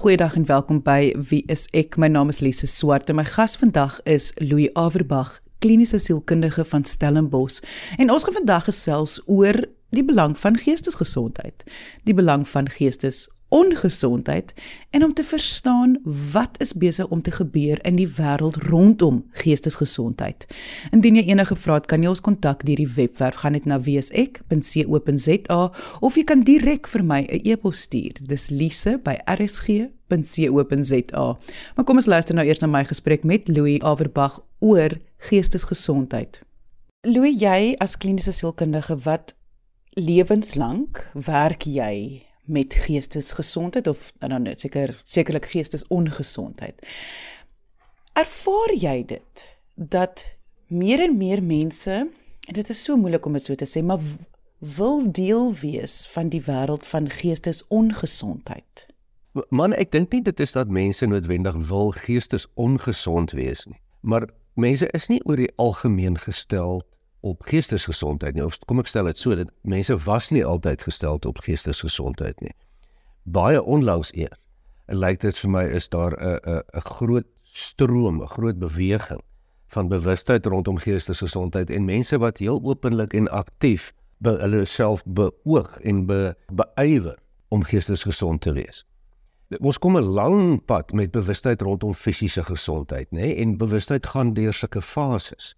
Goeiedag en welkom by Wie is ek? My naam is Lise Swart en my gas vandag is Louis Averbag, kliniese sielkundige van Stellenbosch. En ons gaan vandag gesels oor die belang van geestesgesondheid, die belang van geestes ongesondheid en om te verstaan wat is besig om te gebeur in die wêreld rondom geestesgesondheid. Indien jy enige vrae het, kan jy ons kontak deur die webwerf gaan net na wsek.co.za of jy kan direk vir my 'n e-pos stuur. Dis lise@rsg.co.za. Maar kom ons luister nou eers na my gesprek met Louis Averbag oor geestesgesondheid. Louis, jy as kliniese sielkundige wat lewenslank werk jy met geestesgesondheid of dan net seker sekerlik geestesongesondheid. Ervaar jy dit dat meer en meer mense en dit is so moeilik om dit so te sê, maar wil deel wees van die wêreld van geestesongesondheid? Man, ek dink nie dit is dat mense noodwendig wil geestesongesond wees nie, maar mense is nie oor die algemeen gestel op geestesgesondheid nie. Of kom ek stel dit so dat mense was nie altyd gestel op geestesgesondheid nie. Baie onlangs eer. En lyk dit vir my is daar 'n 'n 'n groot stroom, 'n groot beweging van bewustheid rondom geestesgesondheid en mense wat heel openlik en aktief by hulle self beoog en be, beywer om geestesgesond te wees. Ons kom 'n lang pad met bewustheid rondom fisiese gesondheid, nê? Nee? En bewustheid gaan deur sulke fases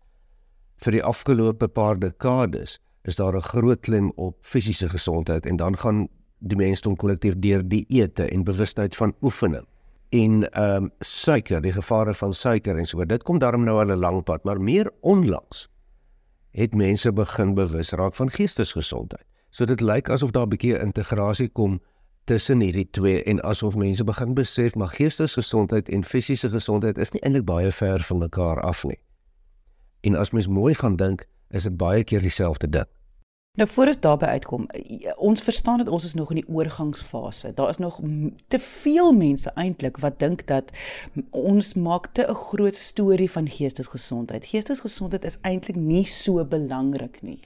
vir die afgelope paar dekades is daar 'n groot klem op fisiese gesondheid en dan gaan die mensdom kollektief deur die ete en bewustheid van oefening en ehm um, suiker, die gevare van suiker en so. Dit kom daarom nou al 'n lang pad, maar meer onlangs het mense begin bewus raak van geestesgesondheid. So dit lyk asof daar 'n bietjie integrasie kom tussen hierdie twee en asof mense begin besef maar geestesgesondheid en fisiese gesondheid is nie eintlik baie ver van mekaar af nie. En as mens mooi gaan dink, is dit baie keer dieselfde ding. Nou voor ons daarby uitkom, ons verstaan dat ons is nog in die oorgangsfase. Daar is nog te veel mense eintlik wat dink dat ons maak te 'n groot storie van geestesgesondheid. Geestesgesondheid is eintlik nie so belangrik nie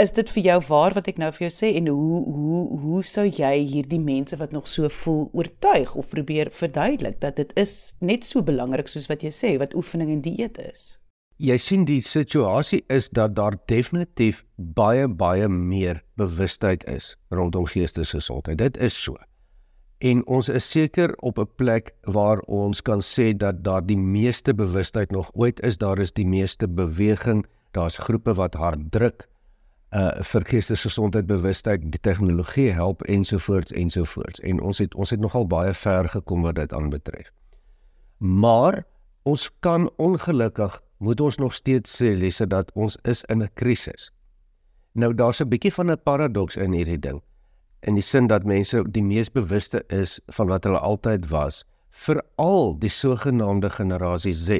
is dit vir jou waar wat ek nou vir jou sê en hoe hoe hoe sou jy hierdie mense wat nog so voel oortuig of probeer verduidelik dat dit is net so belangrik soos wat jy sê wat oefening en dieet is? Jy sien die situasie is dat daar definitief baie baie meer bewustheid is rondom geestesgesondheid. Dit is so. En ons is seker op 'n plek waar ons kan sê dat daar die meeste bewustheid nog ooit is. Daar is die meeste beweging. Daar's groepe wat hard druk uh vir geestesgesondheid bewustheid die tegnologie help ensovoorts ensovoorts en ons het ons het nogal baie ver gekom wat dit aanbetref. Maar ons kan ongelukkig moet ons nog steeds sê lesse dat ons is in 'n krisis. Nou daar's 'n bietjie van 'n paradoks in hierdie ding. In die sin dat mense die mees bewuste is van wat hulle altyd was, veral die sogenaamde generasie Z.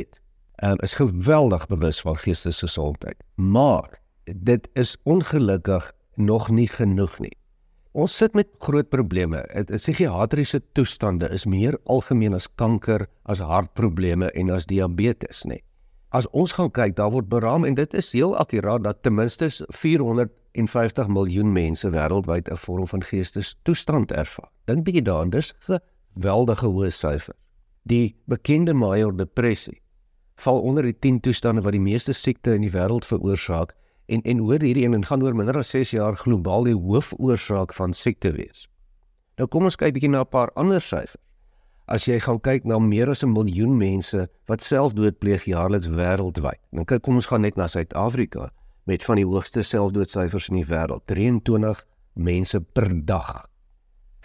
Um, is geweldig bewus van geestesgesondheid. Maar dit is ongelukkig nog nie genoeg nie. Ons sit met groot probleme. Is psigiatriese toestande is meer algemeen as kanker, as hartprobleme en as diabetes, nê. As ons gaan kyk, daar word beraam en dit is heel akkuraat dat ten minste 450 miljoen mense wêreldwyd 'n vorm van geestestoestand ervaar. Dink bietjie daaraan, dis 'n geweldige hoë syfer. Die bekende major depressie val onder die 10 toestande wat die meeste siekte in die wêreld veroorsaak En en hoor hierdie een gaan oor minder as 6 jaar globaal die hoofoorsaak van siekte wees. Nou kom ons kyk bietjie na 'n paar ander syfers. As jy gaan kyk na meer as 'n miljoen mense wat selfdood pleeg jaarliks wêreldwyd. Dan kyk kom ons gaan net na Suid-Afrika met van die hoogste selfdoodsyfers in die wêreld. 23 mense per dag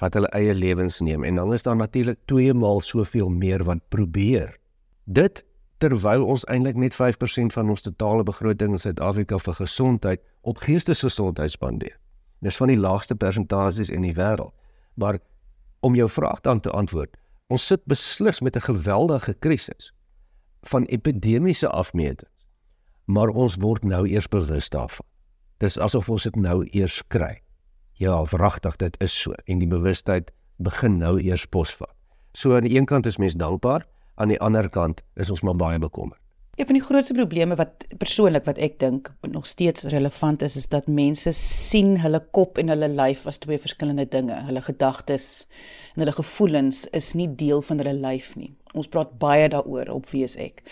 wat hulle eie lewens neem en dan is daar natuurlik twee maal soveel meer wat probeer. Dit terwyl ons eintlik net 5% van ons totale begroting in Suid-Afrika vir gesondheid op geestesgesondheid spandeer. Dis van die laagste persentasies in die wêreld. Maar om jou vraag dan te antwoord, ons sit beslis met 'n geweldige krisis van epidemiese afmetings. Maar ons word nou eers bewus daarvan. Dis asof ons dit nou eers kry. Ja, wragtig, dit is so en die bewustheid begin nou eers posvat. So aan die een kant is mens dankbaar, aan die ander kant is ons maar baie bekommerd. Een van die grootste probleme wat persoonlik wat ek dink nog steeds relevant is, is dat mense sien hulle kop en hulle lyf as twee verskillende dinge. Hulle gedagtes en hulle gevoelens is nie deel van hulle lyf nie. Ons praat baie daaroor op wie ek.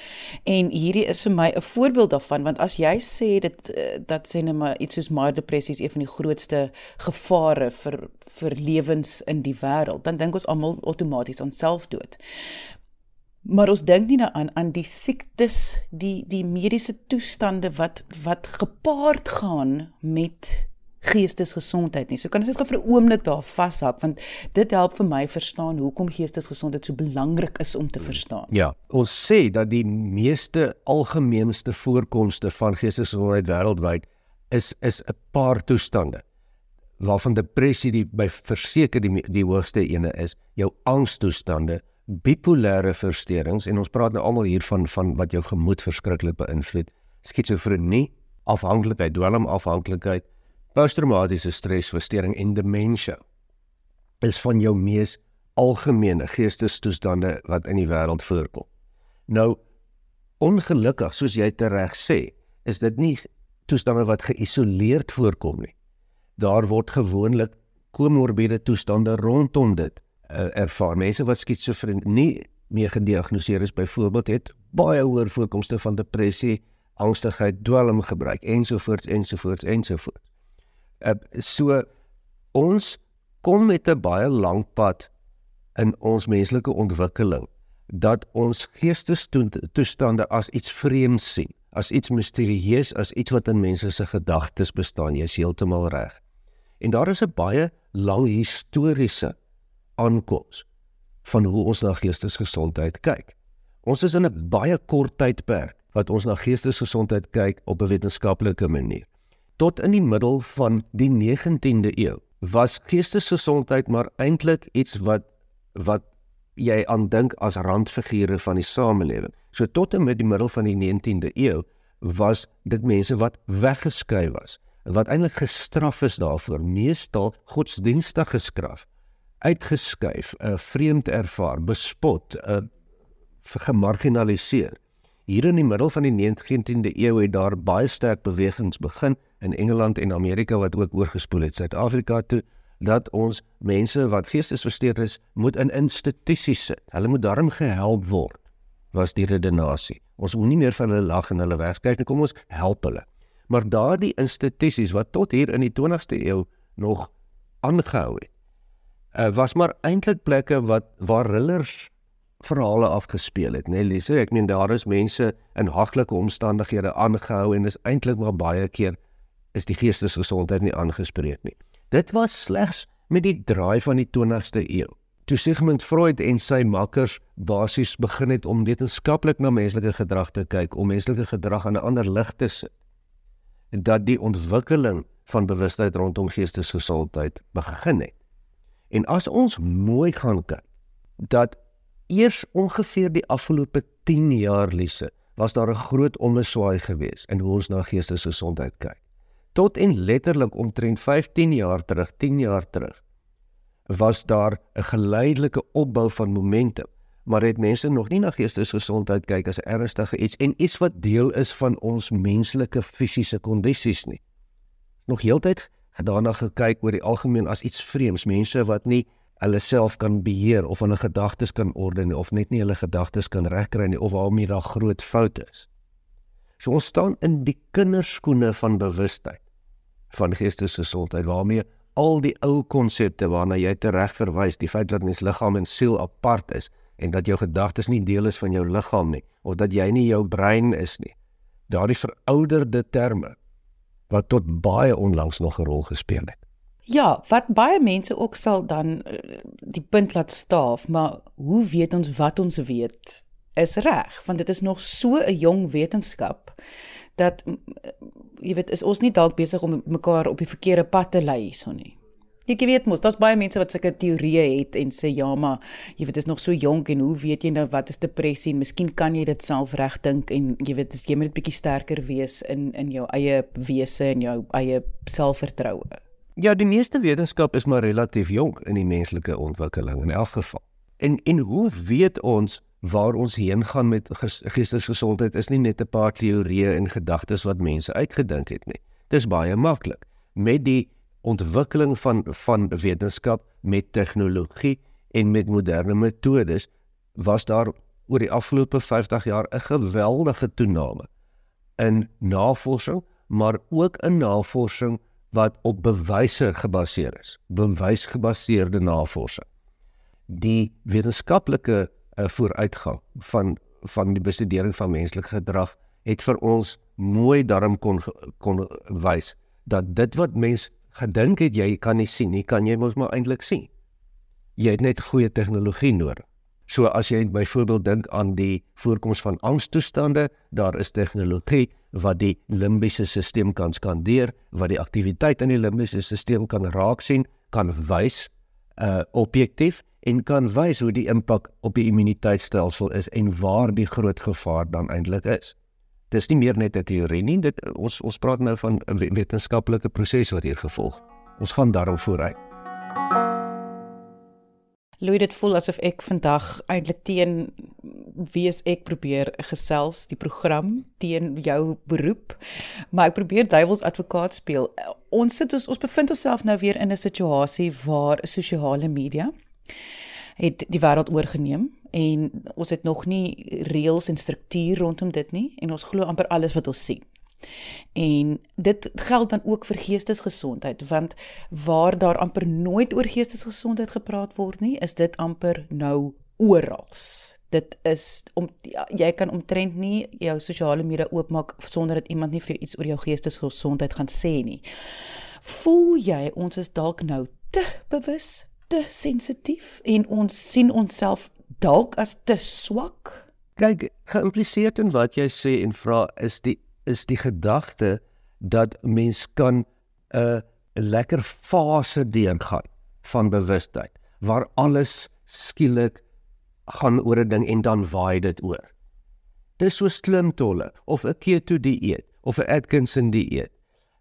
En hierdie is vir my 'n voorbeeld daarvan want as jy sê dit eh, dat sê net maar iets soos maar depressie is een van die grootste gevare vir vir lewens in die wêreld, dan dink ons almal outomaties aan selfdood. Maar ons dink nie daaraan aan die siektes, die die mediese toestande wat wat gepaard gaan met geestesgesondheid nie. So kan ek net vir 'n oomblik daar vashak want dit help vir my verstaan hoekom geestesgesondheid so belangrik is om te verstaan. Ja, ons sê dat die meeste algemeenste voorkomste van geestesgesondheid wêreldwyd is is 'n paar toestande waarvan depressie die by verseker die die hoogste ene is, jou angstoestande bipolêre versteurings en ons praat nou almal hier van van wat jou gemoed verskriklik beïnvloed. Skizofrenie, afhanklikheid, dwelmafhanklikheid, posttraumatiese stresversteuring en demensie is van jou mees algemene geestestoestande wat in die wêreld voorkom. Nou ongelukkig, soos jy tereg sê, is dit nie toestande wat geïsoleerd voorkom nie. Daar word gewoonlik komorbiede toestande rondom dit uh, ervaar. Mense wat skizofrenie mee gediagnoseer is byvoorbeeld het baie hoër voorkomste van depressie, angstigheid, dwelmgebruik ensovoorts ensovoorts ensovoorts. Uh, so ons kom met 'n baie lang pad in ons menslike ontwikkeling dat ons geestestoestande as iets vreemds sien, as iets misterieus, as iets wat in mense se gedagtes bestaan. Jy is heeltemal reg. En daar is 'n baie lang historiese aankoms van hoe ons na geestesgesondheid kyk. Ons is in 'n baie kort tydperk wat ons na geestesgesondheid kyk op 'n wetenskaplike manier. Tot in die middel van die 19de eeu was geestesgesondheid maar eintlik iets wat wat jy aandink as randfigure van die samelewing. So tot en met die middel van die 19de eeu was dit mense wat weggeskryf was, wat eintlik gestraf is daarvoor, meestal godsdienstig geskraaf uitgeskuif, uh, vreemd ervaar, bespot, uh, gemarginaliseer. Hier in die middel van die 19de eeu het daar baie sterk bewegings begin in Engeland en Amerika wat ook oorgespoel het Suid-Afrika toe dat ons mense wat geestesversteurd is moet in institusies sit. Hulle moet daarom gehelp word. Was die redenasie. Ons moet nie meer van hulle lag en hulle wegskuif nie. Kom ons help hulle. Maar daardie institusies wat tot hier in die 20ste eeu nog aangehou het, uh, was maar eintlik plekke wat waar rillers verhale afgespeel het, né, nee, Lise? Ek meen daar is mense in haglike omstandighede aangehou en is eintlik maar baie keer is die geestesgesondheid nie aangespreek nie. Dit was slegs met die draai van die 20ste eeu. Toe Sigmund Freud en sy makkers basies begin het om wetenskaplik na menslike gedrag te kyk, om menslike gedrag aan 'n ander lig te sit. En dat die ontwikkeling van bewustheid rondom geestesgesondheid begin het. En as ons mooi gaan kyk dat eers ongeveer die afgelope 10 jaar lisse was daar 'n groot omswaai gewees in hoe ons na geestesgesondheid kyk. Tot en letterlik omtrent 15 jaar terug, 10 jaar terug was daar 'n geleidelike opbou van momentum, maar het mense nog nie na geestesgesondheid kyk as ernstige iets en iets wat deel is van ons menslike fisiese kondisies nie. Nog heeltyd daarna gekyk oor die algemeen as iets vreemds, mense wat nie hulle self kan beheer of hulle gedagtes kan orden of net nie hulle gedagtes kan regkry nie of waarmee daar groot foute is. So ons staan in die kinderskoene van bewustheid van geestesgesondheid waarmee al die ou konsepte waarna jy tereg verwys, die feit dat mens liggaam en siel apart is en dat jou gedagtes nie deel is van jou liggaam nie of dat jy nie jou brein is nie. Daardie verouderde terme wat tot baie onlangs nog 'n rol gespeel het. Ja, wat baie mense ook sal dan eh, die punt laat staaf, maar hoe weet ons wat ons weet is reg? Want dit is nog so 'n jong wetenskap dat jy weet, is ons nie dalk besig om mekaar op die verkeerde pad te lei hierson nie. Ek weet mos, daar's baie mense wat sulke teorieë het en sê ja, maar jy weet, is nog so jonk en hoe weet jy nou wat is depressie? En miskien kan jy dit self regdink en jy weet, jy moet net bietjie sterker wees in in jou eie wese en jou eie selfvertroue. Ja, die meeste wetenskap is maar relatief jonk in die menslike ontwikkeling in elk geval. En en hoe weet ons waar ons heen gaan met geestesgesondheid is nie net 'n paar teorieë en gedagtes wat mense uitgedink het nie. Dis baie maklik. Met die ontwikkeling van van wetenskap met tegnologie en met moderne metodes was daar oor die afgelope 50 jaar 'n geweldige toename in navorsing, maar ook in navorsing wat op bewyse gebaseer is, bewysgebaseerde navorsing. Die wetenskaplike uh, vooruitgang van van die bestudering van menslike gedrag het vir ons mooi daarom kon kon wys dat dit wat mens gedink het jy kan nie sien nie, kan jy mos maar eintlik sien. Jy het net goeie tegnologie nodig. So as jy byvoorbeeld dink aan die voorkoms van angstoestande, daar is tegnologie wat die limbiese stelsel kan skandeer, wat die aktiwiteit in die limbiese stelsel kan raak sien, kan wys uh objektief en kan wys hoe die impak op die immuniteitstelsel is en waar die groot gevaar dan eintlik is. Dis nie meer net 'n teorie nie, dit ons ons praat nou van 'n wetenskaplike proses wat hier gevolg. Ons gaan daarop vooruit. Louis dit voel asof ek vandag eintlik teen wie ek probeer gesels die program teen jou beroep maar ek probeer duiwels advokaat speel ons sit ons ons bevind onsself nou weer in 'n situasie waar sosiale media het die wêreld oorgeneem en ons het nog nie reëls en struktuur rondom dit nie en ons glo amper alles wat ons sien. En dit geld dan ook vir geestesgesondheid want waar daar amper nooit oor geestesgesondheid gepraat word nie, is dit amper nou oral. Dit is om ja, jy kan omtrent nie jou sosiale media oopmaak sonder dat iemand nie vir iets oor jou geestesgesondheid gaan sê nie. Voel jy ons is dalk nou te bewus te sensitief en ons sien onsself dalk as te swak. Kyk, geïmpliseer in wat jy sê en vra is die is die gedagte dat mens kan 'n 'n lekker fase deurgaan van bewustheid waar alles skielik gaan oor 'n ding en dan waai dit oor. Dis so slim tolle of 'n keto dieet of 'n Atkinson dieet.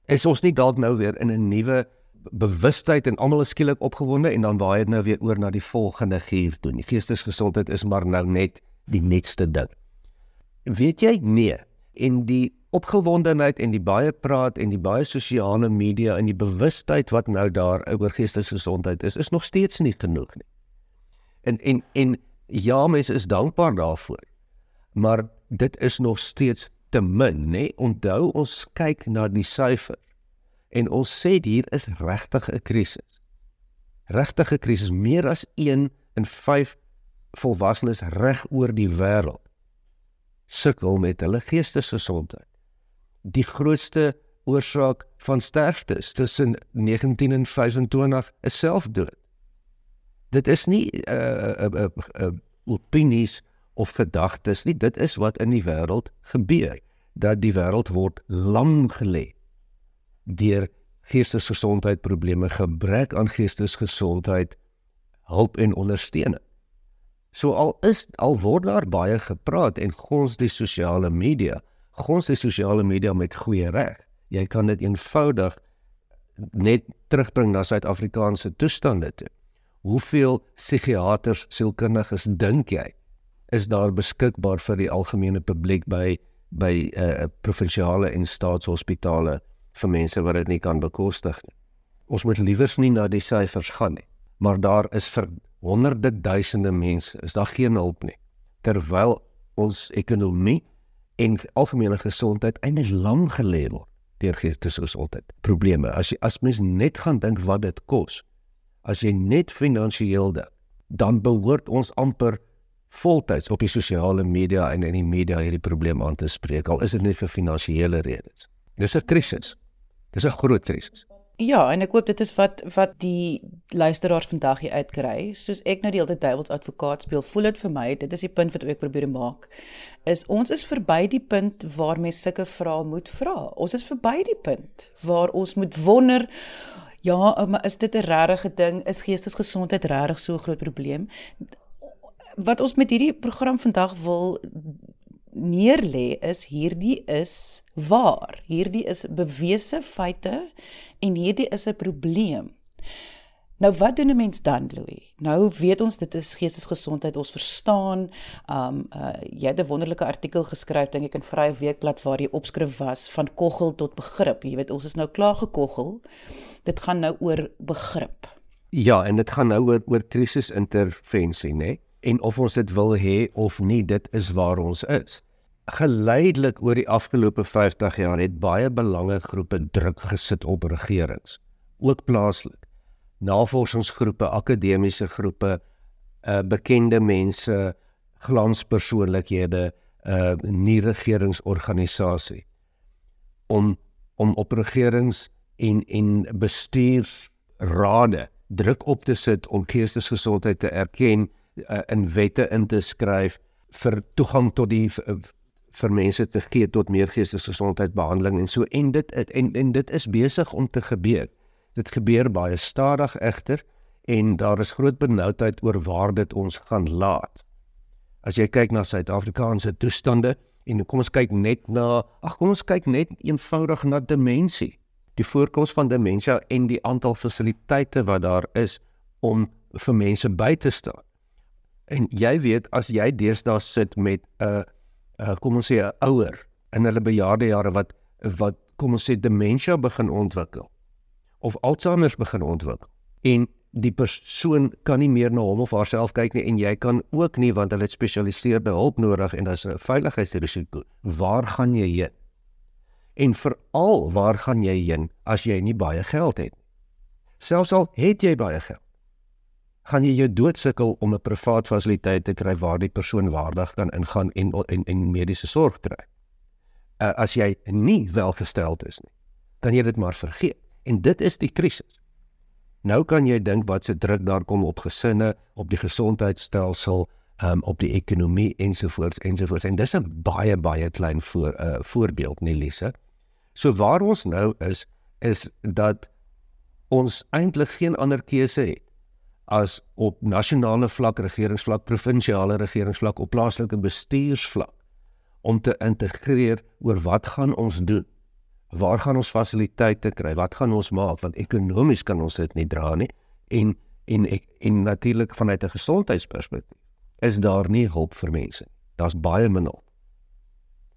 Is ons nie dalk nou weer in 'n nuwe bewustheid en almal is skielik opgewonde en dan waai dit nou weer oor na die volgende gier toe. Die geestesgesondheid is maar nou net die netste ding. Weet jy nee, en die opgewondenheid en die baie praat en die baie sosiale media en die bewustheid wat nou daar oor geestesgesondheid is, is nog steeds nie genoeg nie. En en en ja, mense is dankbaar daarvoor. Maar dit is nog steeds te min, nê? Onthou ons kyk na die syfers En ons sê hier is regtig 'n krisis. Regtig 'n krisis, meer as 1 in 5 volwassenes reg oor die wêreld sukkel met hulle geestesgesondheid. Die grootste oorsaak van sterftes tussen 19 en 25 is selfdood. Dit is nie 'n uh, 'n uh, 'n uh, uh, opinies of gedagtes nie, dit is wat in die wêreld gebeur dat die wêreld word lam gelê deur geestesgesondheid probleme, gebrek aan geestesgesondheid, hulp en ondersteuning. So al is al word daar baie gepraat en gons die sosiale media, gons die sosiale media met goeie reg. Jy kan dit eenvoudig net terugbring na Suid-Afrikaanse toestande toe. Hoeveel psigiaters, sielkundiges dink jy is daar beskikbaar vir die algemene publiek by by 'n uh, provinsiale en staatshospitale vir mense wat dit nie kan bekostig nie. Ons moet liewers nie na die syfers gaan nie, maar daar is vir honderde duisende mense is daar geen hulp nie. Terwyl ons ekonomie en algemene gesondheid eintlik lank gelê word deur geestesgesondheid probleme. As jy as mens net gaan dink wat dit kos, as jy net finansiëel dink, dan behoort ons amper voltyds op die sosiale media en in die media hierdie probleem aan te spreek al is dit net vir finansiële redes. Dis 'n krisis. Dis 'n groot krisis. Ja, en ek hoop dit is wat wat die luisteraars vandag hier uitkry. Soos ek nou die hele tyd duiwels advokaat speel, voel dit vir my, dit is die punt wat ek probeer maak, is ons is verby die punt waar mens sulke vrae moet vra. Ons is verby die punt waar ons moet wonder Ja, maar is dit 'n regte ding? Is geestesgesondheid regtig so 'n groot probleem? Wat ons met hierdie program vandag wil neerlê is hierdie is waar. Hierdie is bewese feite en hierdie is 'n probleem. Nou wat doen 'n mens dan, Louis? Nou weet ons dit is geestesgesondheid, ons verstaan. Um uh jy het 'n wonderlike artikel geskryf dink ek in Vrye Weekblad waar jy opskrif was van koggel tot begrip. Jy weet ons is nou klaar gekoggel. Dit gaan nou oor begrip. Ja, en dit gaan nou oor oor krisisintervensie, né? En of ons dit wil hê of nie, dit is waar ons is. Geleidelik oor die afgelope 50 jaar het baie belangegroepe druk gesit op regerings, ook plaaslik navorsingsgroepe, akademiese groepe, uh bekende mense, glanspersoonlikhede, uh nie regeringsorganisasie om om op regerings en en bestuursrade druk op te sit om geestesgesondheid te erken uh, in wette in te skryf vir toegang tot die vir mense te gee tot meer geestesgesondheidbehandeling en so en dit en en dit is besig om te gebeur. Dit gebeur baie stadig egter en daar is groot benoudheid oor waar dit ons gaan laat. As jy kyk na Suid-Afrikaanse toestande en kom ons kyk net na ag kom ons kyk net eenvoudig na demensie. Die voorkoms van demensie en die aantal fasiliteite wat daar is om vir mense by te staan. En jy weet as jy deesdae sit met 'n uh, uh, kom ons sê 'n ouer in hulle bejaarde jare wat wat kom ons sê demensie begin ontwikkel of Alzheimer begin ontwikkel en die persoon kan nie meer na hom of haarself kyk nie en jy kan ook nie want hulle het spesialiseerde hulp nodig en daar's 'n veiligheidsrisiko. Waar gaan jy heen? En veral waar gaan jy heen as jy nie baie geld het nie? Selfs al het jy baie geld, gaan jy jou doodsukkel om 'n privaat fasiliteit te kry waar die persoon waardig kan ingaan en en, en mediese sorg kry. Uh, as jy nie welgesteld is nie, dan jy dit maar vergeet. En dit is die krisis. Nou kan jy dink wat se druk daar kom op gesinne, op die gesondheidstelsel, um, op die ekonomie ensovoorts ensovoorts. En dis 'n baie baie klein voor uh, voorbeeld, nee Lise. So waar ons nou is is dat ons eintlik geen ander keuse het as op nasionale vlak, regeringsvlak, provinsiale regeringsvlak, op plaaslike bestuursvlak om te integreer oor wat gaan ons doen waar gaan ons fasiliteite kry? Wat gaan ons maak? Want ekonomies kan ons dit nie dra nie. En en en, en natuurlik vanuit 'n gesondheidsperspektief is daar nie hulp vir mense. Daar's baie min hulp.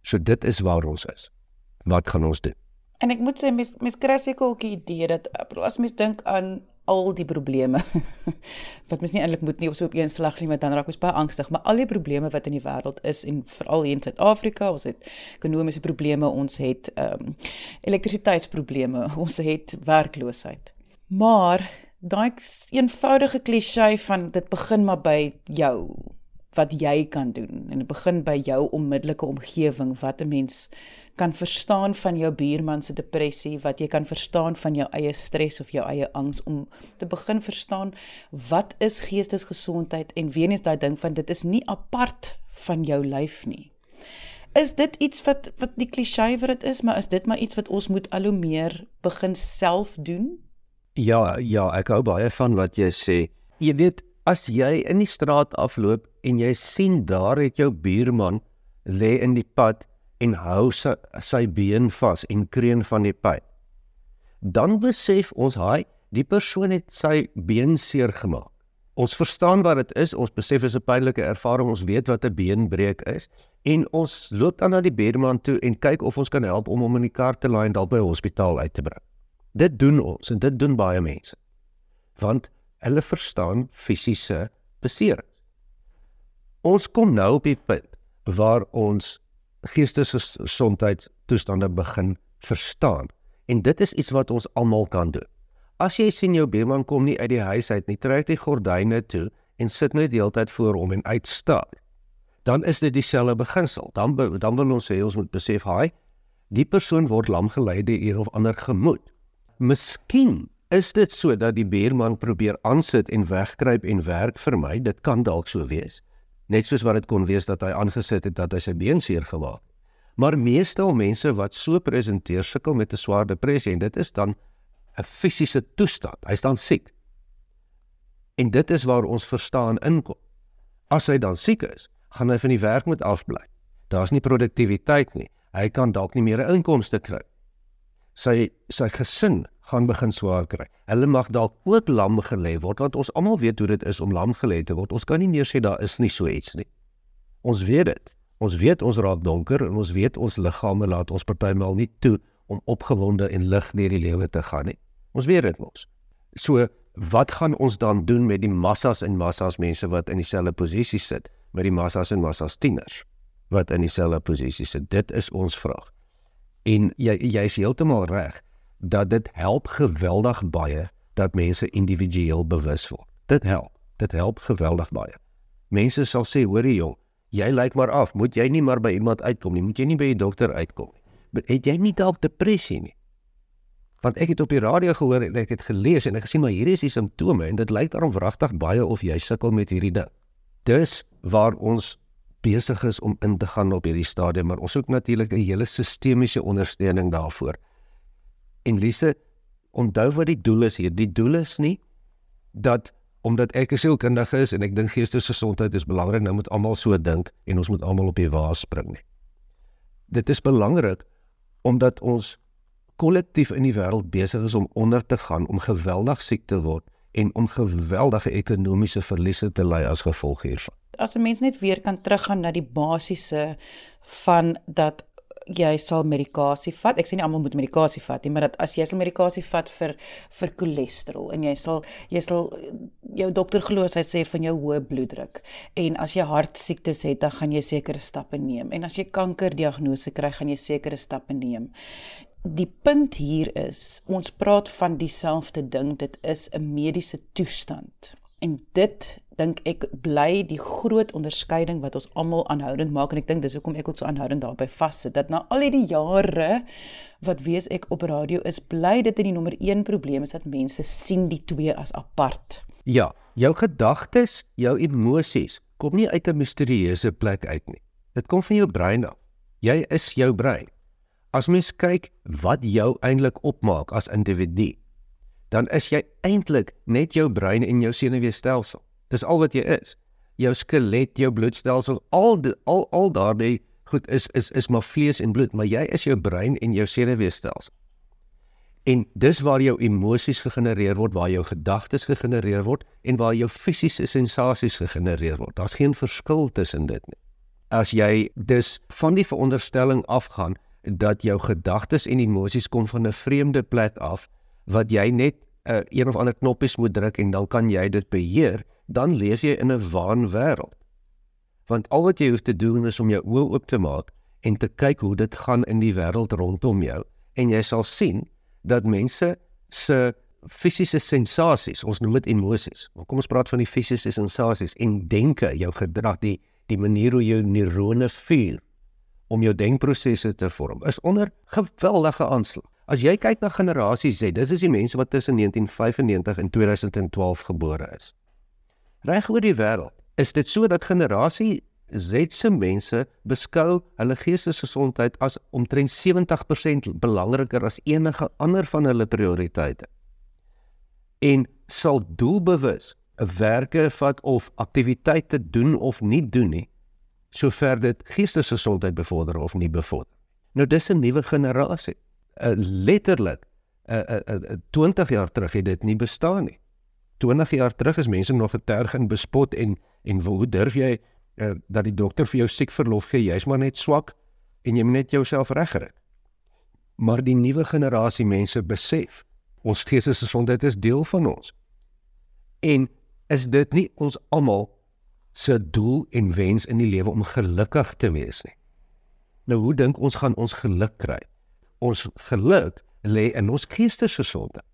So dit is waar ons is. Wat gaan ons doen? En ek moet sê mes mes kry seker ook die idee dat as mens dink aan al die probleme wat mens nie eintlik moet nie op so op een slag nie want dan raak ons baie angstig maar al die probleme wat in die wêreld is en veral hier in Suid-Afrika ons het ekonomiese probleme ons het ehm um, elektrisiteitsprobleme ons het werkloosheid. Maar daai eenvoudige klise van dit begin maar by jou wat jy kan doen en dit begin by jou onmiddellike omgewing wat 'n mens kan verstaan van jou buurman se depressie, wat jy kan verstaan van jou eie stres of jou eie angs om te begin verstaan wat is geestesgesondheid en weer eens daai ding van dit is nie apart van jou lyf nie. Is dit iets wat wat die klise wat dit is, maar is dit maar iets wat ons moet al hoe meer begin self doen? Ja, ja, ek hou baie van wat jy sê. Jy weet, as jy in die straat afloop en jy sien daar het jou buurman lê in die pad en hou sy, sy been vas en kreun van die pyn. Dan besef ons hy, die persoon het sy been seer gemaak. Ons verstaan wat dit is, ons besef dit is 'n pynlike ervaring, ons weet wat 'n beenbreek is en ons loop dan na die buurman toe en kyk of ons kan help om hom in die kar te laai en dalk by hospitaal uit te bring. Dit doen ons en dit doen baie mense. Want hulle verstaan fisiese beserings. Ons kom nou op die punt waar ons geestesgesondheidstoestande begin verstaan. En dit is iets wat ons almal kan doen. As jy sien jou buurman kom nie uit die huis uit nie, trek die gordyne toe en sit net die hele tyd voor hom en uitstaar. Dan is dit dieselfde beginsel. Dan dan wil ons sê ons moet besef, "Haai, die persoon word lam gelei deur een of ander gemoed." Miskien is dit so dat die buurman probeer aansit en wegkruip en werk vir my. Dit kan dalk so wees net soos wat dit kon wees dat hy aangesit het dat hy sy been seer gemaak. Maar meestal mense wat so presenteer sukkel met 'n swaar depressie en dit is dan 'n fisiese toestand. Hy's dan siek. En dit is waar ons verstaan inkom. As hy dan siek is, gaan hy van die werk moet afbly. Daar's nie produktiwiteit nie. Hy kan dalk nie meer 'n inkomste kry. Sy sy gesin gaan begin swaar kry. Hulle mag dalk ook lam gelê word want ons almal weet hoe dit is om lam gelê te word. Ons kan nie meer sê daar is nie so iets nie. Ons weet dit. Ons weet ons raak donker en ons weet ons liggame laat ons partymal nie toe om opgewonde en lig deur die lewe te gaan nie. Ons weet dit mos. So wat gaan ons dan doen met die massas en massas mense wat in dieselfde posisie sit met die massas en massas tieners wat in dieselfde posisie sit? Dit is ons vraag. En jy jy is heeltemal reg dat dit help geweldig baie dat mense individueel bewus word. Dit help. Dit help geweldig baie. Mense sal sê, hoorie jong, jy lyk maar af, moet jy nie maar by iemand uitkom nie, moet jy nie by 'n dokter uitkom nie. Het jy nie dalk depressie nie? Want ek het op die radio gehoor en ek het gelees en ek gesien maar hier is die simptome en dit lyk daarom wragtig baie of jy sukkel met hierdie ding. Dis waar ons besig is om in te gaan op hierdie stadium, maar ons soek natuurlik 'n hele sistemiese ondersteuning daarvoor. En Lise, onthou wat die doel is hier. Die doel is nie dat omdat ek 'n sielkundige is en ek dink geestesgesondheid is belangrik, nou moet almal so dink en ons moet almal op die waas spring nie. Dit is belangrik omdat ons kollektief in die wêreld besig is om onder te gaan, om geweldig siek te word en om geweldige ekonomiese verliese te ly as gevolg hiervan. As 'n mens net weer kan teruggaan na die basiese van dat jy sal medikasie vat. Ek sê nie almal moet medikasie vat nie, maar dat as jy sal medikasie vat vir vir cholesterol en jy sal jy sal jou dokter glo as hy sê van jou hoë bloeddruk en as jy hartsiektes het, dan gaan jy sekere stappe neem. En as jy kankerdiagnose kry, gaan jy sekere stappe neem. Die punt hier is, ons praat van dieselfde ding, dit is 'n mediese toestand. En dit dink ek bly die groot onderskeiding wat ons almal aanhoudend maak en ek dink dis hoekom ek ook so aanhoudend daarby vassit dat na al hierdie jare wat wees ek op radio is bly dit in die nommer 1 probleem is dat mense sien die twee as apart. Ja, jou gedagtes, jou emosies kom nie uit 'n misterieuse plek uit nie. Dit kom van jou brein af. Jy is jou brein. As mens kyk wat jou eintlik opmaak as individu, dan is jy eintlik net jou brein en jou senuweestelsel. Dis al wat jy is. Jou skelet, jou bloedstelsel, al die, al al daardie goed is is is maar vlees en bloed, maar jy is jou brein en jou senuweestelsel. En dis waar jou emosies gegenereer word, waar jou gedagtes gegenereer word en waar jou fisiese sensasies gegenereer word. Daar's geen verskil tussen dit nie. As jy dus van die veronderstelling afgaan dat jou gedagtes en emosies kom van 'n vreemde plek af wat jy net 'n uh, een of ander knoppies moet druk en dan kan jy dit beheer, dan leef jy in 'n waanwêreld. Want al wat jy hoef te doen is om jou oë oop te maak en te kyk hoe dit gaan in die wêreld rondom jou en jy sal sien dat mense se fisiese sensasies, ons noem dit emosies. Maar kom ons praat van die fisiese sensasies en denke, jou gedrag, die die manier hoe jou neurone vuur om jou denkprosesse te vorm, is onder geweldige aanslag. As jy kyk na generasie Z, dis is die mense wat tussen 1995 en 2012 gebore is reg oor die wêreld is dit so dat generasie Z se mense beskou hulle geestesgesondheid as omtrent 70% belangriker as enige ander van hulle prioriteite. En sal doelbewus 'n werke vat of aktiwiteite doen of nie doen nie, sover dit geestesgesondheid bevorder of nie bevorder. Nou dis 'n nuwe generasie. Uh, letterlik uh, uh, uh, 20 jaar terug het dit nie bestaan nie. 20 jaar terug is mense nog geterg en bespot en en hoe durf jy uh, dat die dokter vir jou siek verlof gee? Jy's maar net swak en jy moet net jouself regkry. Maar die nuwe generasie mense besef ons geestesgesondheid is deel van ons. En is dit nie ons almal se doel en wens in die lewe om gelukkig te wees nie? Nou hoe dink ons gaan ons geluk kry? Ons geluk lê in ons geestesgesondheid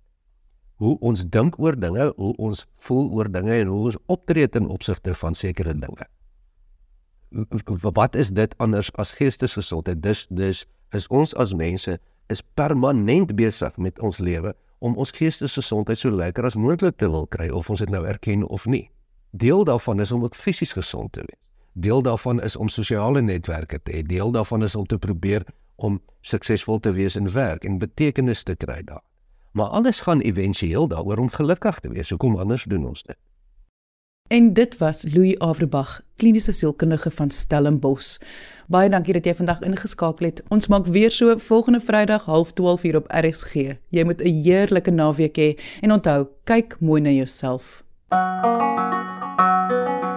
hoe ons dink oor dinge, hoe ons voel oor dinge en hoe ons optree ten opsigte van sekere dinge. Wat is dit anders as geestesgesondheid? Dis dis is ons as mense is permanent besig met ons lewe om ons geestesgesondheid so lekker as moontlik te wil kry of ons dit nou erken of nie. Deel daarvan is om ook fisies gesond te wees. Deel daarvan is om sosiale netwerke te hê. Deel daarvan is om te probeer om suksesvol te wees in werk en betekenis te kry daar. Maar alles gaan éventueel daaroor om gelukkig te wees. Hoekom anders doen ons dit? En dit was Louis Averbag, kliniese sielkundige van Stellenbosch. Baie dankie dat jy vandag ingeskakel het. Ons maak weer so volgende Vrydag 12:30 uur op RSG. Jy moet 'n heerlike naweek hê en onthou, kyk mooi na jouself. Thank you.